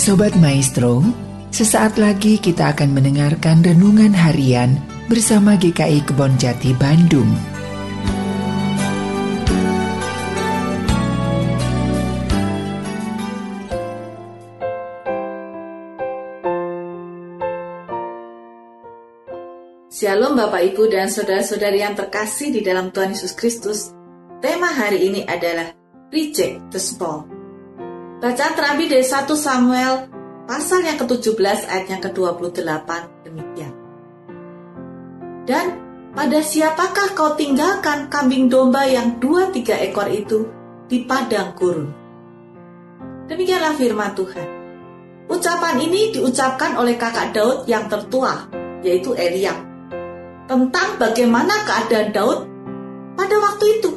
Sobat Maestro, sesaat lagi kita akan mendengarkan renungan harian bersama GKI Kebon Jati Bandung. Shalom Bapak Ibu dan Saudara-saudari yang terkasih di dalam Tuhan Yesus Kristus. Tema hari ini adalah Reject the Small. Bacaan terambil dari 1 Samuel pasal yang ke-17 ayat yang ke-28 demikian. Dan pada siapakah kau tinggalkan kambing domba yang dua tiga ekor itu di padang gurun? Demikianlah firman Tuhan. Ucapan ini diucapkan oleh kakak Daud yang tertua, yaitu Eliab tentang bagaimana keadaan Daud pada waktu itu.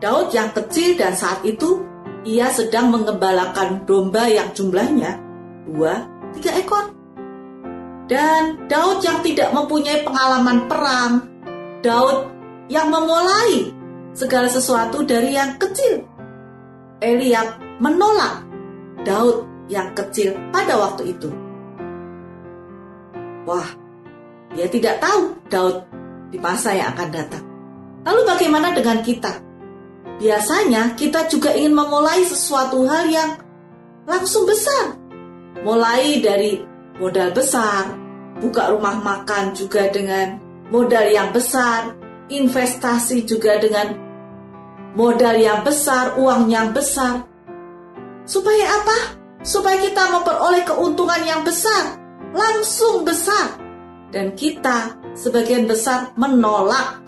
Daud yang kecil dan saat itu ia sedang mengembalakan domba yang jumlahnya dua, tiga ekor. Dan Daud yang tidak mempunyai pengalaman perang, Daud yang memulai segala sesuatu dari yang kecil. Eliab menolak Daud yang kecil pada waktu itu. Wah, dia tidak tahu Daud di masa yang akan datang. Lalu bagaimana dengan kita? Biasanya kita juga ingin memulai sesuatu hal yang langsung besar. Mulai dari modal besar, buka rumah makan juga dengan modal yang besar, investasi juga dengan modal yang besar, uang yang besar. Supaya apa? Supaya kita memperoleh keuntungan yang besar, langsung besar dan kita sebagian besar menolak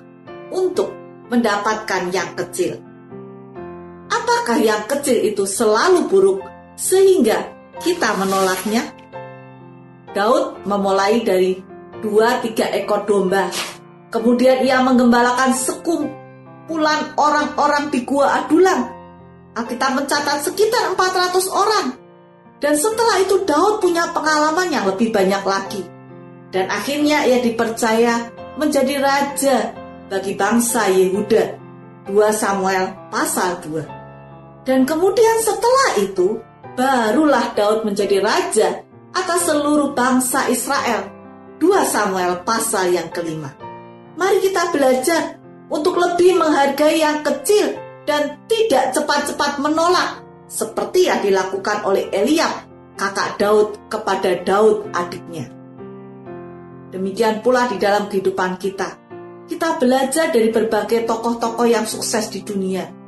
untuk mendapatkan yang kecil. Apakah yang kecil itu selalu buruk sehingga kita menolaknya? Daud memulai dari dua tiga ekor domba. Kemudian ia mengembalakan sekumpulan orang-orang di Gua Adulam. Alkitab mencatat sekitar 400 orang. Dan setelah itu Daud punya pengalaman yang lebih banyak lagi dan akhirnya ia dipercaya menjadi raja bagi bangsa Yehuda. 2 Samuel pasal 2. Dan kemudian setelah itu, barulah Daud menjadi raja atas seluruh bangsa Israel. 2 Samuel pasal yang kelima. Mari kita belajar untuk lebih menghargai yang kecil dan tidak cepat-cepat menolak seperti yang dilakukan oleh Eliab, kakak Daud kepada Daud adiknya. Demikian pula di dalam kehidupan kita. Kita belajar dari berbagai tokoh-tokoh yang sukses di dunia.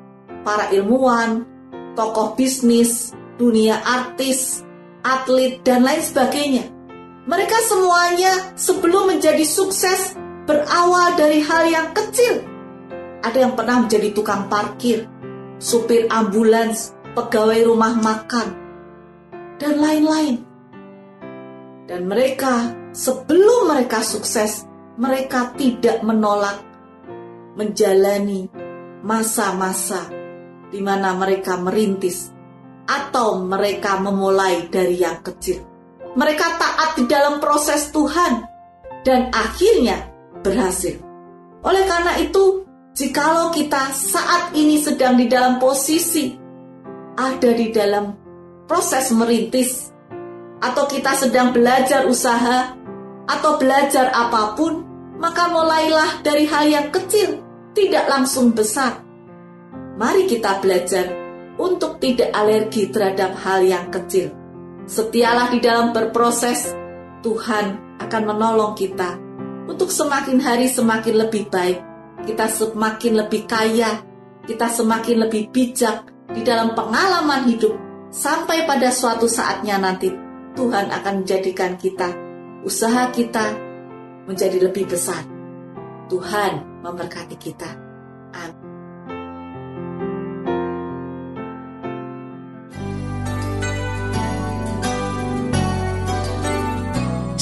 Para ilmuwan, tokoh bisnis, dunia artis, atlet, dan lain sebagainya. Mereka semuanya sebelum menjadi sukses berawal dari hal yang kecil. Ada yang pernah menjadi tukang parkir, supir ambulans, pegawai rumah makan, dan lain-lain. Dan mereka sebelum mereka sukses, mereka tidak menolak menjalani masa-masa di mana mereka merintis atau mereka memulai dari yang kecil. Mereka taat di dalam proses Tuhan dan akhirnya berhasil. Oleh karena itu, jikalau kita saat ini sedang di dalam posisi ada di dalam proses merintis atau kita sedang belajar usaha atau belajar apa pun, maka mulailah dari hal yang kecil, tidak langsung besar. Mari kita belajar untuk tidak alergi terhadap hal yang kecil. Setialah di dalam berproses, Tuhan akan menolong kita untuk semakin hari semakin lebih baik. Kita semakin lebih kaya, kita semakin lebih bijak di dalam pengalaman hidup, sampai pada suatu saatnya nanti Tuhan akan menjadikan kita usaha kita menjadi lebih besar. Tuhan memberkati kita. Amin.